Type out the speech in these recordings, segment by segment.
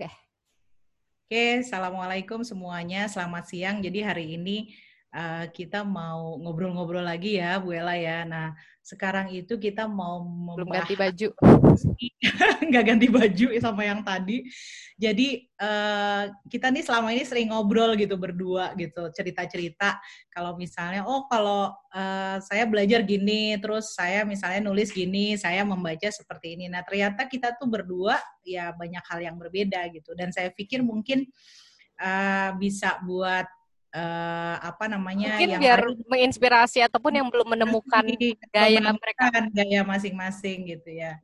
Oke. Okay. Oke, assalamualaikum semuanya. Selamat siang. Jadi hari ini uh, kita mau ngobrol-ngobrol lagi ya, Bu Ella ya. Nah, sekarang itu kita mau membahas... Belum ganti baju. Nggak ganti baju sama yang tadi. Jadi uh, kita nih selama ini sering ngobrol gitu berdua gitu, cerita-cerita. Kalau misalnya, oh kalau uh, saya belajar gini, terus saya misalnya nulis gini, saya membaca seperti ini. Nah ternyata kita tuh berdua ya banyak hal yang berbeda gitu. Dan saya pikir mungkin uh, bisa buat uh, apa namanya mungkin yang biar hari, menginspirasi ataupun yang belum menemukan gaya mereka. gaya masing-masing gitu ya.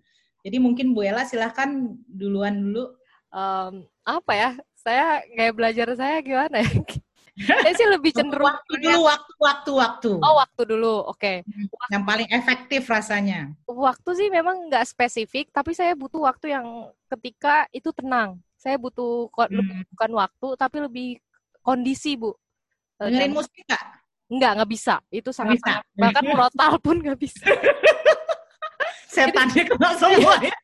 Jadi mungkin Bu Ella silahkan duluan dulu. Um, apa ya? Saya gaya belajar saya gimana ya? Saya sih lebih cenderung waktu dulu waktu waktu waktu. Oh waktu dulu. Oke. Okay. yang paling efektif rasanya. Waktu sih memang nggak spesifik tapi saya butuh waktu yang ketika itu tenang. Saya butuh hmm. bukan waktu tapi lebih kondisi bu Dengerin musik nggak? Enggak, nggak bisa. Itu sangat, bisa. bahkan murotal pun nggak bisa. Setannya kena semua ya.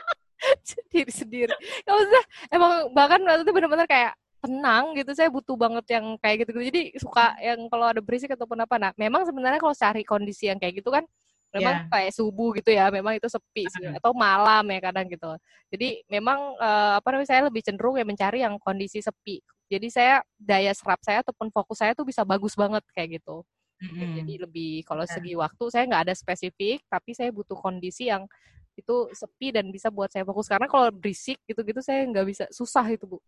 sendiri sendiri. Gak usah. Emang bahkan waktu itu benar-benar kayak tenang gitu. Saya butuh banget yang kayak gitu. -gitu. Jadi suka yang kalau ada berisik ataupun apa. Nah, memang sebenarnya kalau cari kondisi yang kayak gitu kan memang yeah. kayak subuh gitu ya memang itu sepi sih uh. atau malam ya kadang gitu jadi memang uh, apa namanya saya lebih cenderung ya mencari yang kondisi sepi jadi saya daya serap saya ataupun fokus saya tuh bisa bagus banget kayak gitu. Mm-hmm. Jadi lebih kalau segi waktu saya nggak ada spesifik, tapi saya butuh kondisi yang itu sepi dan bisa buat saya fokus karena kalau berisik gitu-gitu saya nggak bisa susah itu bu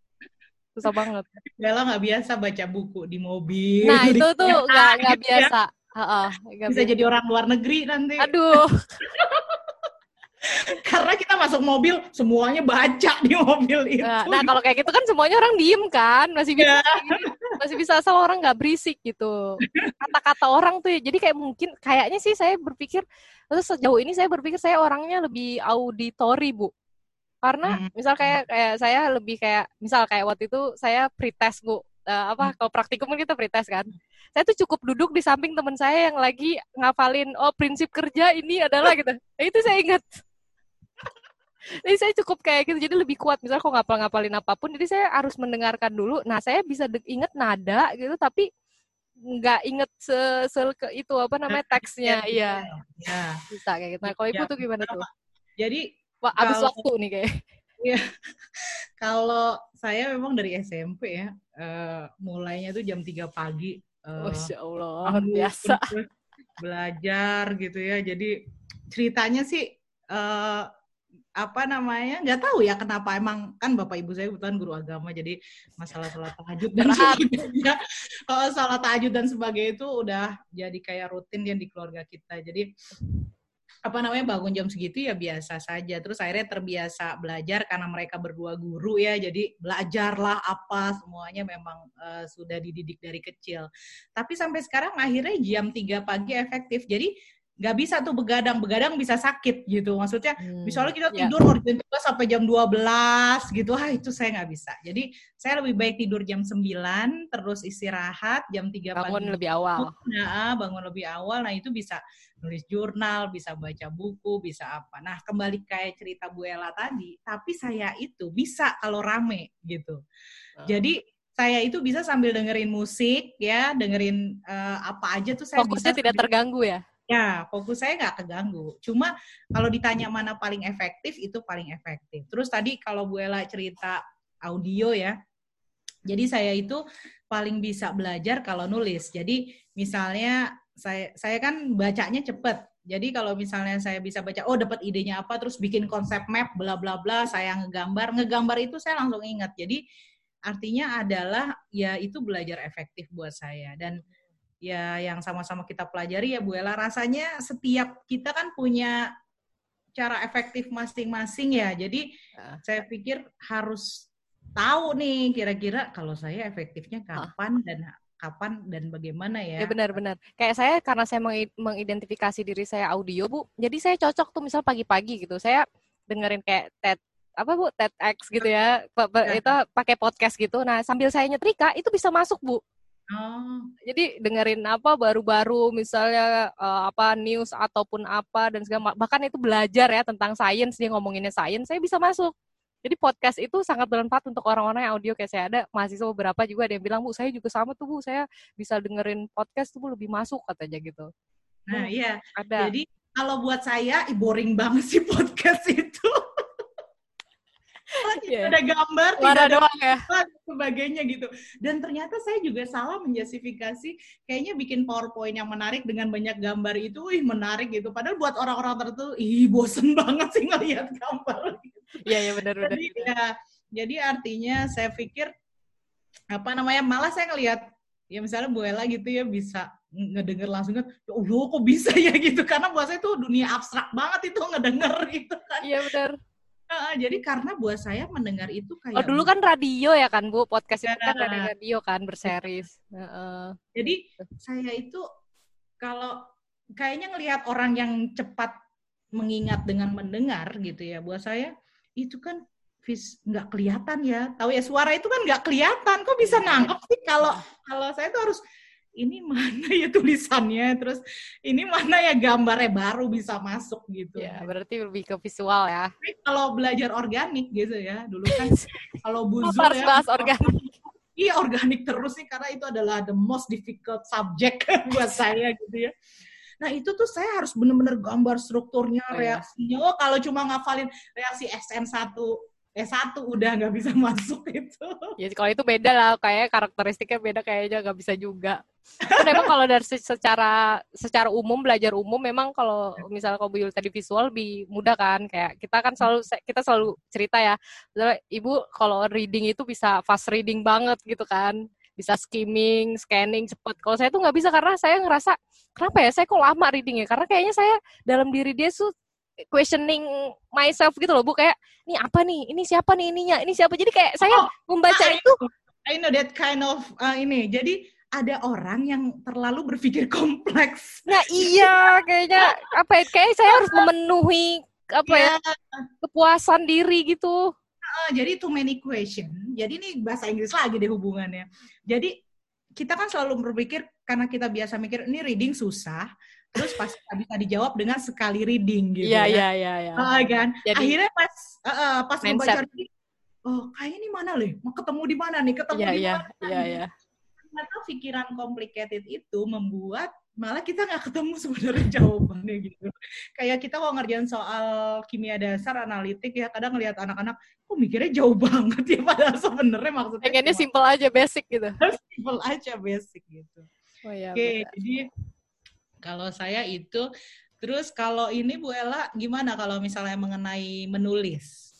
susah banget. Bella nggak biasa baca buku di mobil. Nah itu tuh nggak nggak gitu ya. biasa. Ya. Uh, uh, bisa biasa. jadi orang luar negeri nanti. Aduh. Karena kita masuk mobil, semuanya baca di mobil itu. Nah, nah kalau kayak gitu kan semuanya orang diem kan, masih bisa yeah. masih bisa asal orang nggak berisik gitu. Kata-kata orang tuh, ya, jadi kayak mungkin kayaknya sih saya berpikir, terus sejauh ini saya berpikir saya orangnya lebih auditori bu. Karena hmm. misal kayak kayak saya lebih kayak misal kayak waktu itu saya pretest bu, uh, apa hmm. kalau praktikum kan kita pretest kan saya tuh cukup duduk di samping teman saya yang lagi ngafalin oh prinsip kerja ini adalah gitu nah, itu saya ingat jadi saya cukup kayak gitu jadi lebih kuat misalnya kok ngapal ngapalin apa pun jadi saya harus mendengarkan dulu nah saya bisa inget nada gitu tapi nggak inget se, se ke itu apa namanya teksnya iya ya. bisa kayak gitu nah kalau ibu ya. tuh gimana tuh jadi Wah, abis kalau, waktu nih kayak Iya, kalau saya memang dari SMP ya, uh, mulainya tuh jam 3 pagi. Uh, Masya Allah, biasa. Belajar gitu ya, jadi ceritanya sih uh, apa namanya nggak tahu ya kenapa. Emang kan bapak ibu saya kebetulan guru agama jadi masalah sholat tahajud dan sebagainya. Kalau sholat tahajud dan sebagainya itu udah jadi kayak rutin yang di keluarga kita. Jadi apa namanya bangun jam segitu ya biasa saja. Terus akhirnya terbiasa belajar karena mereka berdua guru ya. Jadi belajarlah apa semuanya memang uh, sudah dididik dari kecil. Tapi sampai sekarang akhirnya jam 3 pagi efektif. Jadi nggak bisa tuh begadang begadang bisa sakit gitu. Maksudnya hmm, misalnya kita ya. tidur yeah. ngerjain tugas sampai jam 12 gitu ah itu saya nggak bisa. Jadi saya lebih baik tidur jam 9 terus istirahat jam 3 bangun pagi. bangun lebih awal. Nah bangun lebih awal. Nah itu bisa nulis jurnal bisa baca buku bisa apa. Nah kembali kayak cerita Bu Ella tadi tapi saya itu bisa kalau rame gitu. Uh. jadi saya itu bisa sambil dengerin musik ya dengerin uh, apa aja tuh saya fokusnya bisa tidak terganggu ya Ya, fokus saya nggak keganggu. Cuma kalau ditanya mana paling efektif, itu paling efektif. Terus tadi kalau Bu Ella cerita audio ya, jadi saya itu paling bisa belajar kalau nulis. Jadi misalnya saya saya kan bacanya cepet. Jadi kalau misalnya saya bisa baca, oh dapat idenya apa, terus bikin konsep map, bla bla bla, saya ngegambar, ngegambar itu saya langsung ingat. Jadi artinya adalah ya itu belajar efektif buat saya dan ya yang sama-sama kita pelajari ya Bu Ella rasanya setiap kita kan punya cara efektif masing-masing ya. Jadi ya. saya pikir harus tahu nih kira-kira kalau saya efektifnya kapan ah. dan kapan dan bagaimana ya. Ya benar-benar. Kayak saya karena saya mengidentifikasi diri saya audio, Bu. Jadi saya cocok tuh misal pagi-pagi gitu. Saya dengerin kayak TED apa Bu TEDx gitu ya. ya. Itu pakai podcast gitu. Nah, sambil saya nyetrika itu bisa masuk, Bu. Oh. Jadi dengerin apa baru-baru misalnya uh, apa news ataupun apa dan segala bahkan itu belajar ya tentang sains dia ngomonginnya sains saya bisa masuk. Jadi podcast itu sangat bermanfaat untuk orang-orang yang audio kayak saya ada mahasiswa beberapa juga ada yang bilang bu saya juga sama tuh bu saya bisa dengerin podcast tuh bu lebih masuk katanya gitu. Nah Hmm, iya, Ada. jadi kalau buat saya boring banget sih podcast itu. Tidak Iya. ada gambar, tidak Suara ada doang ya. dan sebagainya gitu. Dan ternyata saya juga salah menjustifikasi kayaknya bikin PowerPoint yang menarik dengan banyak gambar itu, ih menarik gitu. Padahal buat orang-orang tertentu, ih bosen banget sih ngelihat gambar. Iya iya benar-benar. Jadi ya, jadi artinya saya pikir apa namanya malah saya ngelihat ya misalnya Bu Ella gitu ya bisa ngedenger langsung kan, ya Allah kok bisa ya gitu karena buat saya itu dunia abstrak banget itu ngedenger gitu kan. Iya benar. Jadi karena buat saya mendengar itu kayak Oh dulu kan radio ya kan bu podcast itu kan Ya. dari radio kan berseries. Heeh. Jadi saya itu kalau kayaknya ngelihat orang yang cepat mengingat dengan mendengar gitu ya, buat saya itu kan vis nggak kelihatan ya. Tahu ya suara itu kan nggak kelihatan. Kok bisa nangkep sih kalau kalau saya tuh harus ini mana ya tulisannya, terus ini mana ya gambarnya baru bisa masuk gitu. Ya berarti lebih ke visual ya. Tapi kalau belajar organik gitu ya, dulu kan kalau buzu ya, bahas organik? Iya organik terus nih karena itu adalah the most difficult subject buat saya gitu ya. Nah itu tuh saya harus bener-bener gambar strukturnya, Oh, iya. reaksinya. Oh kalau cuma ngafalin reaksi SN1, S1 udah nggak bisa masuk itu. Ya kalau itu beda lah, kayak karakteristiknya beda kayaknya nggak bisa juga. Kan kalau dari se- secara secara umum belajar umum memang kalau misalnya kalau Bu Yul tadi visual lebih mudah kan, kayak kita kan selalu kita selalu cerita ya, misalnya, ibu kalau reading itu bisa fast reading banget gitu kan, bisa skimming, scanning cepet. Kalau saya tuh nggak bisa karena saya ngerasa kenapa ya? Saya kok lama readingnya? Karena kayaknya saya dalam diri dia tuh questioning myself gitu loh bu. Kayak ini apa nih? Ini siapa nih ininya? Ini siapa? Jadi kayak saya Oh, membaca ah, itu I know that kind of uh, ini. Jadi ada orang yang terlalu berpikir kompleks. nah iya kayaknya apa ya kayak saya harus memenuhi apa ya Ya, kepuasan diri gitu uh, jadi too many question. Jadi ini bahasa Inggris lagi deh hubungannya. Jadi kita kan selalu berpikir karena kita biasa mikir ini reading susah, terus pasti nggak bisa dijawab dengan sekali reading gitu iya ya. iya iya iya kan? Jadi- Akhirnya pas uh, uh, pas Mindset. membaca reading, oh kayaknya ini mana nih? Mau ketemu di mana nih? Ketemu iya di iya mana? iya iya Ternyata pikiran complicated itu membuat malah kita nggak ketemu sebenarnya jawabannya gitu. Kayak kita kalau ngerjain soal kimia dasar analitik ya kadang ngelihat anak-anak, kok mikirnya jauh banget ya padahal sebenarnya maksudnya pengennya simple aja basic gitu simple aja basic gitu. oh iya Oke, benar. jadi kalau saya itu terus kalau ini Bu Ella gimana kalau misalnya mengenai menulis?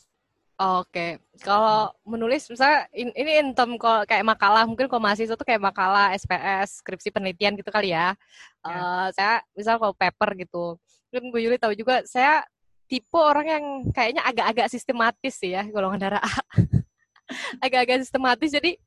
Oke, kalau menulis misalnya in- ini in term kalau kayak makalah mungkin kalau mahasiswa tuh kayak makalah SPS skripsi penelitian gitu kali ya. Ya. Eh, saya misal kalau paper gitu, mungkin Bu Yuli tahu juga saya tipe orang yang kayaknya agak-agak sistematis sih ya golongan darah A. agak-agak sistematis jadi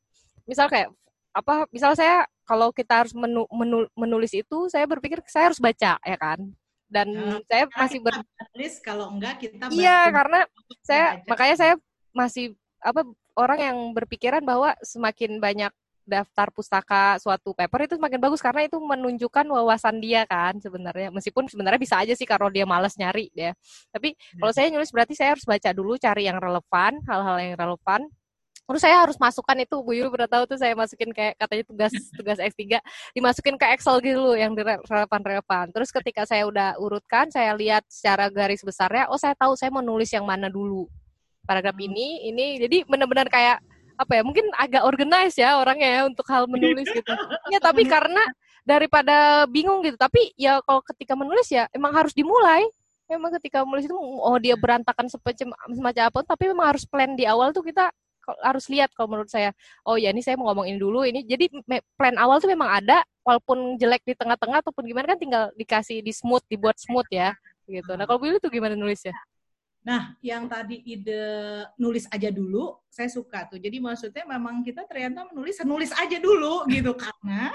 misal kayak apa misal saya kalau kita harus menu- menu- menulis itu saya berpikir saya harus baca ya kan dan Ya. saya masih ber menulis kalau enggak kita Iya, karena saya membaca. makanya saya masih apa orang yang berpikiran bahwa semakin banyak daftar pustaka suatu paper itu semakin bagus karena itu menunjukkan wawasan dia kan sebenarnya meskipun sebenarnya bisa aja sih kalau dia malas nyari ya tapi kalau saya nulis berarti saya harus baca dulu cari yang relevan hal-hal yang relevan terus saya harus masukkan itu Bu Yul pernah tahu tuh saya masukin kayak katanya tugas tugas X3 dimasukin ke Excel gitu loh yang relevan-relevan. Terus ketika saya udah urutkan saya lihat secara garis besarnya oh saya tahu saya mau nulis yang mana dulu. Paragraf Hmm. ini ini jadi benar-benar kayak apa ya mungkin agak organize ya orangnya ya untuk hal menulis gitu. Ya tapi karena daripada bingung gitu tapi ya kalau ketika menulis ya emang harus dimulai. Memang ketika menulis itu oh dia berantakan semacam semacam apa tapi memang harus plan di awal tuh kita harus lihat kalau menurut saya oh ya ini saya mau ngomong ini dulu ini jadi plan awal tuh memang ada walaupun jelek di tengah-tengah ataupun gimana kan tinggal dikasih di smooth dibuat smooth ya gitu nah kalau Billy tuh gimana nulisnya Nah, yang tadi ide nulis aja dulu, saya suka tuh. Jadi maksudnya memang kita ternyata menulis, nulis aja dulu gitu. Karena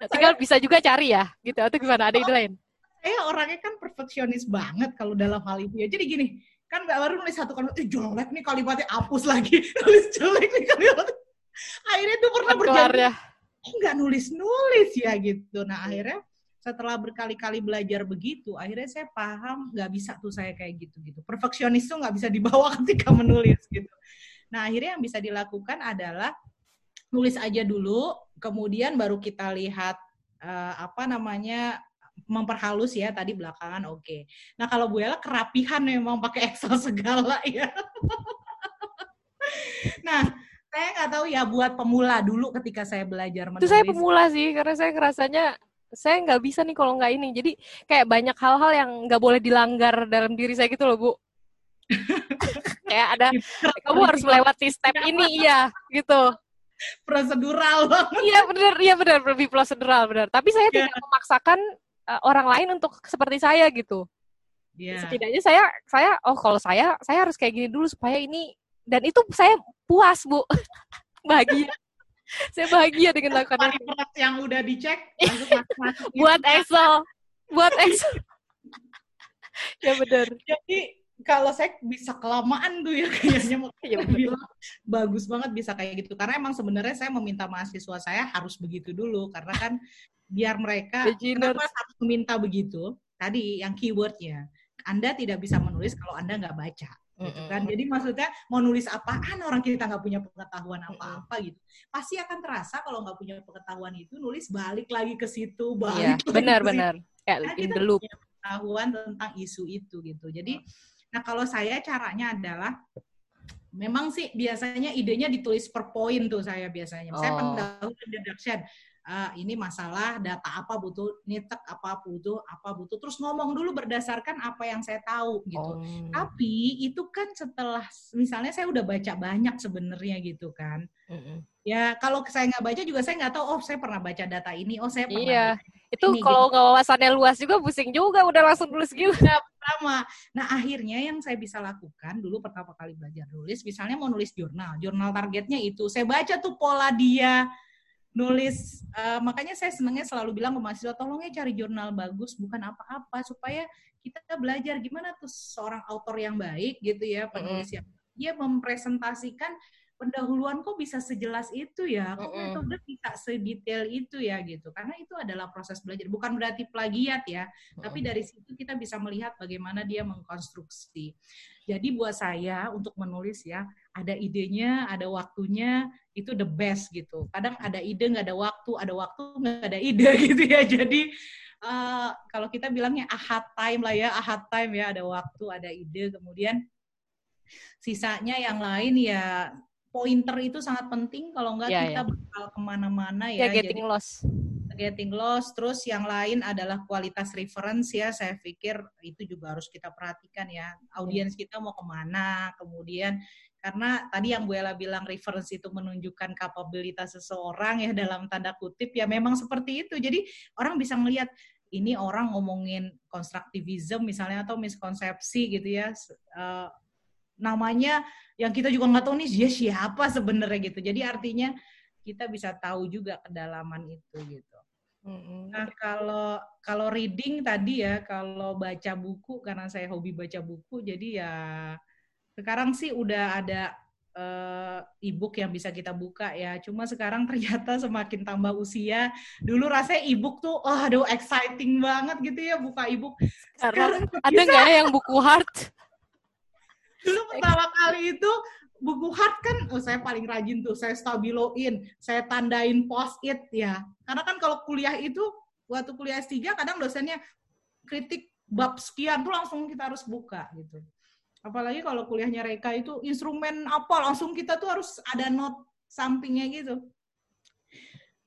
Nah, tinggal bisa juga cari ya gitu atau gimana ada ide lain saya orangnya kan perfeksionis banget kalau dalam hal itu ya. Jadi gini, kan nggak baru nulis satu kalimat, eh jelek nih kalimatnya hapus lagi. nulis jelek nih kalimatnya. Akhirnya tuh pernah berjadi, ya oh nggak nulis-nulis ya gitu. Nah akhirnya setelah berkali-kali belajar begitu, akhirnya saya paham nggak bisa tuh saya kayak gitu gitu. Perfeksionis tuh nggak bisa dibawa ketika menulis gitu. Nah akhirnya yang bisa dilakukan adalah nulis aja dulu, kemudian baru kita lihat uh, apa namanya memperhalus ya tadi belakangan oke. Okay. Nah kalau Bu Ella kerapihan memang pakai Excel segala ya. nah saya nggak tahu ya buat pemula dulu ketika saya belajar menulis. Itu saya pemula sih karena saya ngerasanya saya nggak bisa nih kalau nggak ini. Jadi kayak banyak hal-hal yang nggak boleh dilanggar dalam diri saya gitu loh bu. kayak ada kamu harus melewati step ini iya gitu. Prosedural Iya benar, iya benar lebih prosedural benar. Tapi saya yeah. tidak memaksakan uh, orang lain untuk seperti saya gitu. Yeah. Setidaknya saya saya oh kalau saya saya harus kayak gini dulu supaya ini dan itu saya puas bu. Bahagia. Saya bahagia dengan lakukan itu. yang udah dicek buat Excel. Buat Excel. Ya benar. Jadi kalau saya bisa kelamaan tuh ya kayaknya. Ya, bilang bagus banget bisa kayak gitu. Karena emang sebenarnya saya meminta mahasiswa saya harus begitu dulu karena kan biar mereka kenapa harus meminta begitu tadi yang keywordnya anda tidak bisa menulis kalau Anda nggak baca gitu kan. Jadi maksudnya mau nulis apaan orang kita nggak punya pengetahuan apa-apa gitu. Pasti akan terasa kalau nggak punya pengetahuan itu nulis balik lagi ke situ, balik iya, benar-benar kayak nah, in the loop. Punya pengetahuan tentang isu itu gitu. Jadi nah kalau saya caranya adalah memang sih biasanya idenya ditulis per poin tuh saya biasanya. Oh. Saya pendahuluan introduction uh, ini masalah data apa butuh nitek apa butuh apa butuh terus ngomong dulu berdasarkan apa yang saya tahu gitu oh. tapi itu kan setelah misalnya saya udah baca banyak sebenarnya gitu kan mm -hmm. ya kalau saya nggak baca juga saya nggak tahu oh saya pernah baca data ini oh saya pernah iya. itu ini, kalau nggak gitu. wawasannya luas juga pusing juga udah langsung tulis gitu pertama nah akhirnya yang saya bisa lakukan dulu pertama kali belajar nulis misalnya mau nulis jurnal jurnal targetnya itu saya baca tuh pola dia nulis uh, makanya saya senangnya selalu bilang ke mahasiswa tolong ya cari jurnal bagus bukan apa-apa supaya kita belajar. Gimana tuh seorang autor yang baik gitu ya penulis yang dia mempresentasikan pendahuluan kok bisa sejelas itu ya, kok metode bisa sedetail itu ya gitu. Karena itu adalah proses belajar, bukan berarti plagiat ya, tapi dari situ kita bisa melihat bagaimana dia mengkonstruksi. Jadi buat saya untuk menulis ya, ada idenya, ada waktunya, itu the best gitu. Kadang ada ide nggak ada waktu, ada waktu nggak ada ide gitu ya. Jadi uh, kalau kita bilangnya ahad time lah ya, ahad time ya, ada waktu, ada ide, kemudian sisanya yang lain ya pointer itu sangat penting kalau enggak yeah, kita yeah. bakal ke mana-mana ya. Yeah, getting Jadi, lost. Getting lost. Terus yang lain adalah kualitas reference ya. Saya pikir itu juga harus kita perhatikan ya. Audiens kita mau ke mana. Kemudian karena tadi yang Bu Ella bilang reference itu menunjukkan kapabilitas seseorang ya dalam tanda kutip ya memang seperti itu. Jadi orang bisa melihat ini orang ngomongin konstruktivisme misalnya atau miskonsepsi gitu ya. Uh, namanya yang kita juga nggak tahu nih dia siapa sebenarnya gitu. Jadi artinya kita bisa tahu juga kedalaman itu gitu. Nah kalau kalau reading tadi ya kalau baca buku karena saya hobi baca buku jadi ya sekarang sih udah ada uh, e-book yang bisa kita buka ya. Cuma sekarang ternyata semakin tambah usia, dulu rasanya e-book tuh, oh aduh exciting banget gitu ya buka e-book. Sekarang, sekarang ada nggak ya yang buku hard? dulu pertama kali itu buku hard kan oh saya paling rajin tuh saya stabiloin saya tandain post it ya karena kan kalau kuliah itu waktu kuliah S3 kadang dosennya kritik bab sekian tuh langsung kita harus buka gitu apalagi kalau kuliahnya Reka itu instrumen apa langsung kita tuh harus ada note sampingnya gitu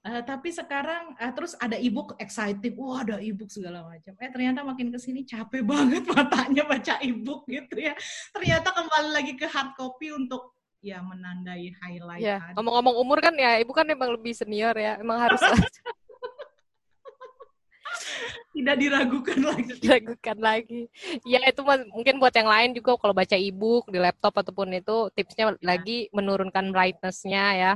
Uh, tapi sekarang uh, terus ada ebook excited, wah ada ebook segala macam. Eh ternyata makin ke sini capek banget matanya baca ebook gitu ya. Ternyata kembali lagi ke hard copy untuk ya menandai highlight. Ya, ngomong-ngomong umur kan ya, ibu kan emang lebih senior ya, emang harus tidak diragukan lagi. Diragukan lagi. Ya itu mungkin buat yang lain juga kalau baca ebook di laptop ataupun itu tipsnya ya. lagi menurunkan brightness-nya ya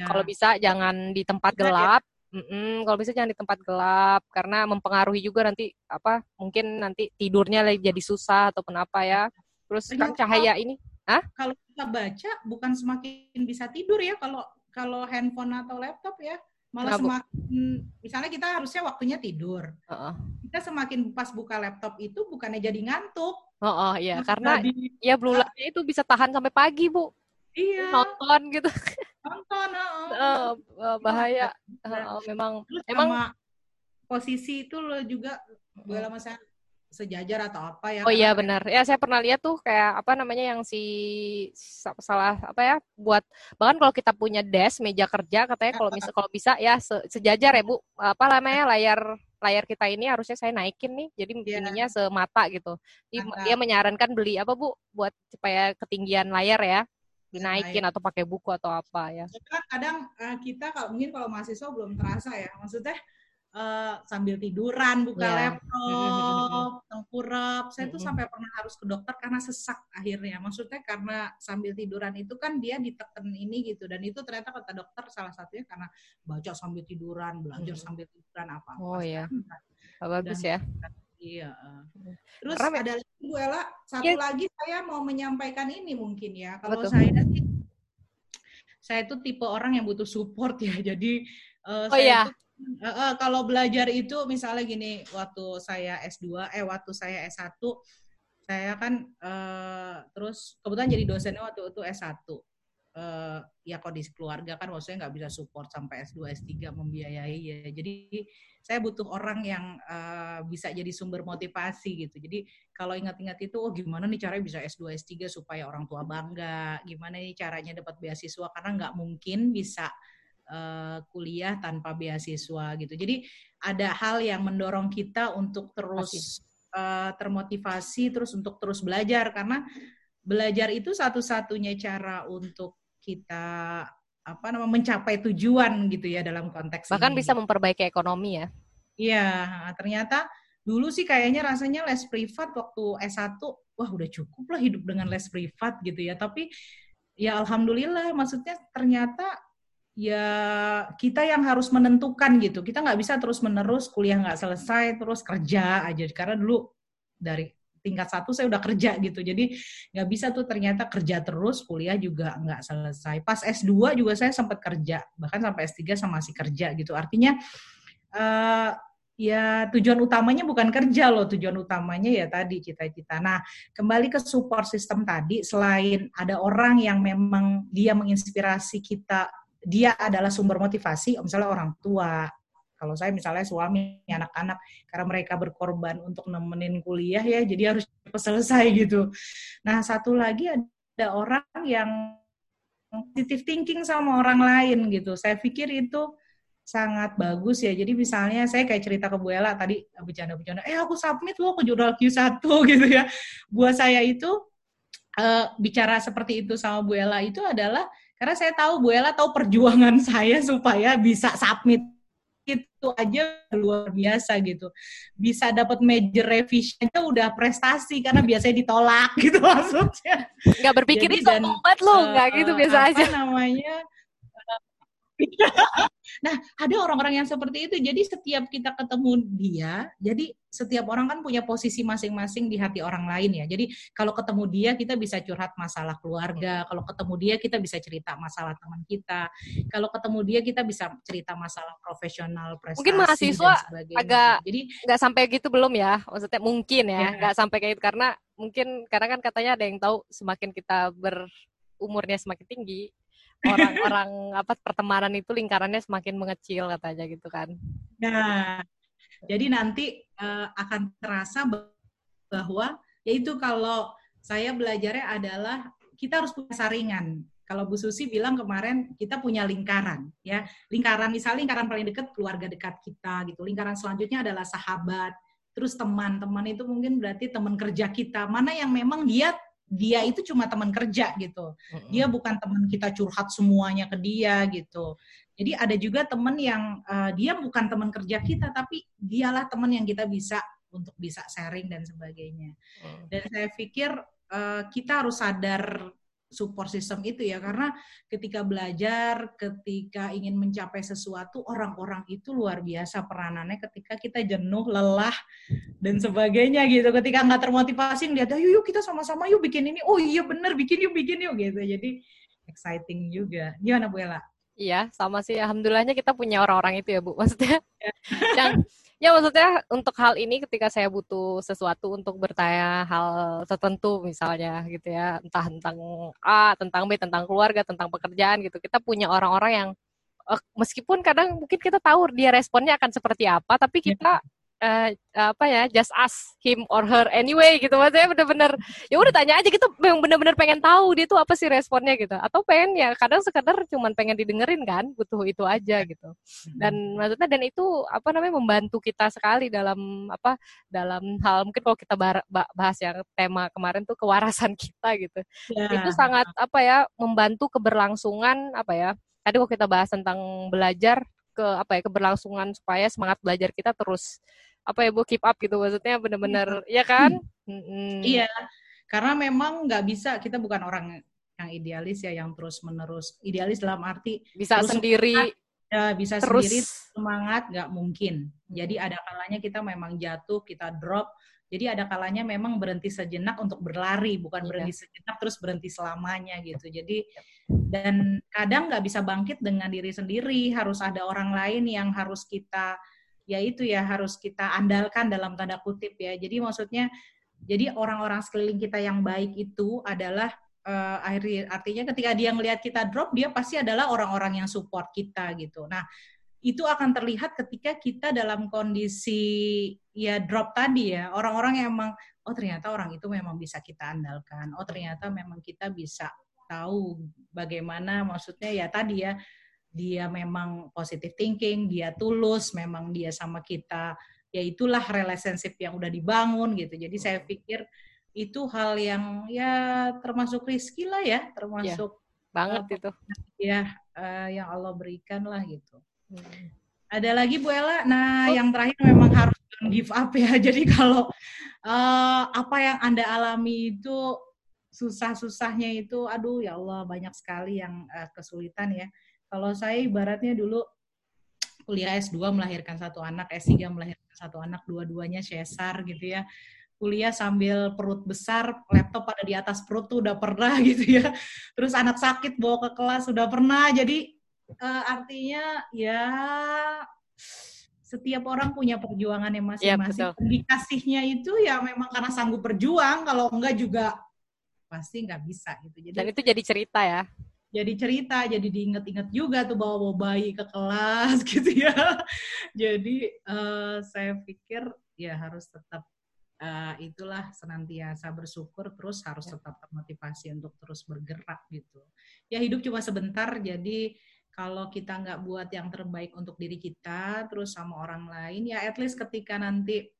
Ya. Kalau bisa jangan di tempat bisa, ya? gelap. Ya? Mm kalau bisa jangan di tempat gelap karena mempengaruhi juga nanti apa mungkin nanti tidurnya lagi jadi susah ataupun apa ya. Terus kan cahaya ini, ah? Kalau kita baca bukan semakin bisa tidur ya kalau kalau handphone atau laptop ya. Malah Kenapa, semakin misalnya kita harusnya waktunya tidur. Heeh. Kita semakin pas buka laptop itu bukannya jadi ngantuk. Oh, oh iya, karena jadi ya blue light-nya itu bisa tahan sampai pagi, Bu. iya Nonton gitu. nonton. heeh. Eh, eh, bahaya. Eh, memang Terus emang posisi itu lo juga gue lama saya sejajar atau apa ya? Oh iya benar. Ya saya pernah lihat tuh kayak apa namanya yang si sa- salah apa ya buat bahkan kalau kita punya desk meja kerja katanya kalau bisa kalau bisa ya se- sejajar ya Bu. Apa namanya layar layar kita ini harusnya saya naikin nih. Jadi Iya. ininya semata gitu. Dia, dia menyarankan beli apa Bu buat supaya ketinggian layar ya dinaikin naik. atau pakai buku atau apa ya. Kan kadang eh, kita kalau mungkin kalau mahasiswa belum terasa ya, maksudnya eh, sambil tiduran buka Iya. laptop, tengkurap. Saya tuh sampai pernah harus ke dokter karena sesak akhirnya. Maksudnya karena sambil tiduran itu kan dia diteken ini gitu dan itu ternyata kata dokter salah satunya karena baca sambil tiduran, belajar sambil tiduran apa. Oh, iya. Kan Bagus ya. Iya. Terus Karena me- ada lagi Bu Ella, satu Iya. lagi saya mau menyampaikan ini mungkin ya. Kalau Betul. saya sih, saya itu tipe orang yang butuh support ya. Jadi eh, Oh, saya iya. itu eh, eh, kalau belajar itu misalnya gini, waktu saya S2, eh waktu saya S1, saya kan eh, terus kebetulan jadi dosennya waktu itu S1. Eh, ya kondisi keluarga kan maksudnya nggak bisa support sampai S2, S3 membiayai ya. Jadi saya butuh orang yang eh, bisa jadi sumber motivasi gitu. Jadi kalau ingat-ingat itu, oh gimana nih caranya bisa S2, S3 supaya orang tua bangga, gimana nih caranya dapat beasiswa, karena nggak mungkin bisa eh, kuliah tanpa beasiswa gitu. Jadi ada hal yang mendorong kita untuk terus eh, termotivasi, terus untuk terus belajar, karena belajar itu satu-satunya cara untuk kita apa namanya mencapai tujuan gitu ya dalam konteks Bahkan ini. bisa memperbaiki ekonomi ya. Iya, ternyata dulu sih kayaknya rasanya les privat waktu S1, wah udah cukup lah hidup dengan les privat gitu ya. Tapi ya alhamdulillah, maksudnya ternyata ya kita yang harus menentukan gitu. Kita nggak bisa terus-menerus kuliah nggak selesai, terus kerja aja. Karena dulu dari tingkat satu saya udah kerja gitu. Jadi nggak bisa tuh ternyata kerja terus, kuliah juga nggak selesai. Pas S2 juga saya sempat kerja, bahkan sampai S3 sama masih kerja gitu. Artinya eh ya tujuan utamanya bukan kerja loh, tujuan utamanya ya tadi cita-cita. Nah, kembali ke support system tadi, selain ada orang yang memang dia menginspirasi kita, dia adalah sumber motivasi, misalnya orang tua. Kalau saya misalnya suami, anak-anak, karena mereka berkorban untuk nemenin kuliah ya, jadi harus cepat selesai gitu. Nah, satu lagi ada orang yang positive thinking sama orang lain gitu. Saya pikir itu sangat bagus ya. Jadi misalnya saya kayak cerita ke Bu Ella tadi bercanda-bercanda, eh aku submit loh ke jurnal Q1 gitu ya. Buat saya itu eh, bicara seperti itu sama Bu Ella itu adalah karena saya tahu Bu Ella tahu perjuangan saya supaya bisa submit itu aja luar biasa gitu. Bisa dapat major revision itu udah prestasi karena biasanya ditolak gitu maksudnya. Nggak berpikir itu obat lo, nggak Eh, gitu biasa apa aja. namanya nah ada orang-orang yang seperti itu. Jadi setiap kita ketemu dia jadi setiap orang kan punya posisi masing-masing di hati orang lain ya. Jadi kalau ketemu dia kita bisa curhat masalah keluarga. Kalau ketemu dia kita bisa cerita masalah teman kita. Kalau ketemu dia kita bisa cerita masalah profesional prestasi Mungkin mahasiswa dan sebagainya. agak- jadi nggak sampai gitu belum ya? Maksudnya mungkin ya Ya. nggak sampai kayak gitu. Karena mungkin karena kan katanya ada yang tahu semakin kita berumurnya semakin tinggi orang-orang apa pertemanan itu lingkarannya semakin mengecil katanya gitu kan Nah, jadi nanti eh, akan terasa bah- bahwa yaitu kalau saya belajarnya adalah kita harus punya saringan. Kalau Bu Susi bilang kemarin kita punya lingkaran, ya lingkaran misalnya lingkaran paling dekat keluarga dekat kita gitu. Lingkaran selanjutnya adalah sahabat, terus teman. Teman itu mungkin berarti teman kerja kita. Mana yang memang dia dia itu cuma teman kerja gitu dia bukan teman kita curhat semuanya ke dia gitu. Jadi ada juga teman yang uh, dia bukan teman kerja kita, tapi dialah teman yang kita bisa untuk bisa sharing dan sebagainya. Dan saya pikir uh, kita harus sadar support system itu ya, karena ketika belajar, ketika ingin mencapai sesuatu, orang-orang itu luar biasa peranannya ketika kita jenuh, lelah, dan sebagainya gitu. Ketika nggak termotivasi, ngeliat, ayo yuk kita sama-sama yuk bikin ini. Oh iya bener, bikin yuk, bikin yuk gitu. Jadi exciting juga. Gimana Bu Ella? Iya, sama sih. Alhamdulillahnya kita punya orang-orang itu ya, Bu. Maksudnya yang ya maksudnya untuk hal ini ketika saya butuh sesuatu untuk bertanya hal tertentu misalnya gitu ya, entah tentang A, tentang B, tentang keluarga, tentang pekerjaan gitu. Kita punya orang-orang yang uh, meskipun kadang mungkin kita tahu dia responnya akan seperti apa, tapi kita uh, apa ya just ask him or her anyway gitu. Maksudnya bener-bener ya udah tanya aja gitu memang bener-bener pengen tahu dia tuh apa sih responnya gitu. Atau pengen ya kadang sekedar cuman pengen didengerin kan butuh itu aja gitu. Dan maksudnya dan itu apa namanya membantu kita sekali dalam apa dalam hal mungkin kalau kita bahas yang tema kemarin tuh kewarasan kita gitu. Ya. itu sangat apa ya membantu keberlangsungan apa ya tadi kalau kita bahas tentang belajar ke apa ya keberlangsungan supaya semangat belajar kita terus apa ya bu keep up gitu maksudnya benar-benar ya kan hmm. iya karena memang nggak bisa kita bukan orang yang idealis ya yang terus menerus idealis dalam arti bisa sendiri semangat, ya bisa terus. sendiri semangat nggak mungkin jadi ada kalanya kita memang jatuh kita drop jadi ada kalanya memang berhenti sejenak untuk berlari, bukan iya. berhenti sejenak terus berhenti selamanya gitu. Jadi dan kadang nggak bisa bangkit dengan diri sendiri, harus ada orang lain yang harus kita ya itu ya harus kita andalkan dalam tanda kutip ya. Jadi maksudnya jadi orang-orang sekeliling kita yang baik itu adalah uh, artinya ketika dia melihat kita drop dia pasti adalah orang-orang yang support kita gitu. Nah, itu akan terlihat ketika kita dalam kondisi ya drop tadi ya. Orang-orang yang emang oh ternyata orang itu memang bisa kita andalkan. Oh ternyata memang kita bisa tahu bagaimana maksudnya ya tadi ya dia memang positive thinking, dia tulus, memang dia sama kita, ya itulah relationship yang udah dibangun gitu. Jadi saya pikir itu hal yang ya termasuk rizki lah ya, termasuk ya, banget uh, itu. Ya, uh, yang Allah berikan lah gitu. Hmm. Ada lagi Bu Ella, nah oh. yang terakhir memang harus give up ya. Jadi kalau uh, apa yang Anda alami itu susah-susahnya itu, aduh ya Allah banyak sekali yang uh, kesulitan ya kalau saya ibaratnya dulu kuliah S2 melahirkan satu anak, S3 melahirkan satu anak, dua-duanya sesar gitu ya. Kuliah sambil perut besar, laptop pada di atas perut tuh udah pernah gitu ya. Terus anak sakit bawa ke kelas udah pernah. Jadi uh, artinya ya setiap orang punya perjuangannya masing-masing. Ya, Dikasihnya itu ya memang karena sanggup berjuang, kalau enggak juga pasti nggak bisa gitu. Jadi, Dan itu jadi cerita ya jadi cerita, jadi diinget-inget juga tuh bawa-bawa bayi ke kelas gitu ya. Jadi uh, saya pikir ya harus tetap uh, itulah senantiasa bersyukur, terus harus ya. tetap termotivasi untuk terus bergerak gitu. Ya hidup cuma sebentar, jadi kalau kita nggak buat yang terbaik untuk diri kita, terus sama orang lain, ya at least ketika nanti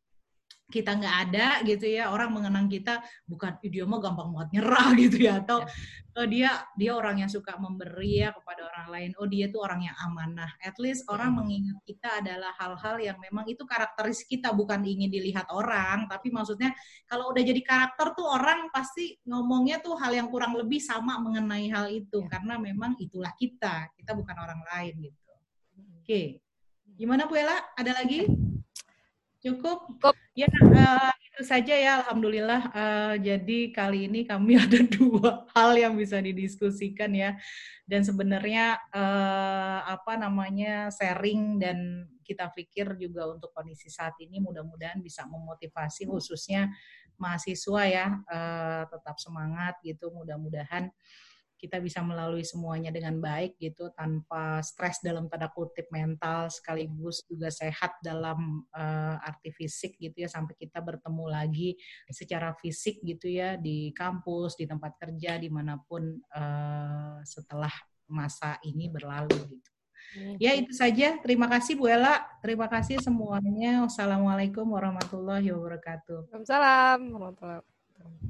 kita nggak ada gitu ya orang mengenang kita bukan dia mah gampang banget nyerah gitu ya atau ya. dia dia orang yang suka memberi ya kepada orang lain oh dia tuh orang yang amanah at least orang mengingat kita adalah hal-hal yang memang itu karakteristik kita bukan ingin dilihat orang tapi maksudnya kalau udah jadi karakter tuh orang pasti ngomongnya tuh hal yang kurang lebih sama mengenai hal itu ya. karena memang itulah kita kita bukan orang lain gitu oke okay. gimana Bu Ella ada lagi Cukup. Cukup. Ya, uh, itu saja ya. Alhamdulillah. Uh, jadi kali ini kami ada dua hal yang bisa didiskusikan ya. Dan sebenarnya uh, apa namanya sharing dan kita pikir juga untuk kondisi saat ini mudah-mudahan bisa memotivasi khususnya mahasiswa ya uh, tetap semangat gitu. Mudah-mudahan kita bisa melalui semuanya dengan baik gitu tanpa stres dalam tanda kutip mental sekaligus juga sehat dalam uh, arti fisik gitu ya sampai kita bertemu lagi secara fisik gitu ya di kampus di tempat kerja di mana pun uh, setelah masa ini berlalu gitu. Ya itu saja. Terima kasih Bu Ella. Terima kasih semuanya. Wassalamualaikum warahmatullahi wabarakatuh. Waalaikumsalam warahmatullahi wabarakatuh.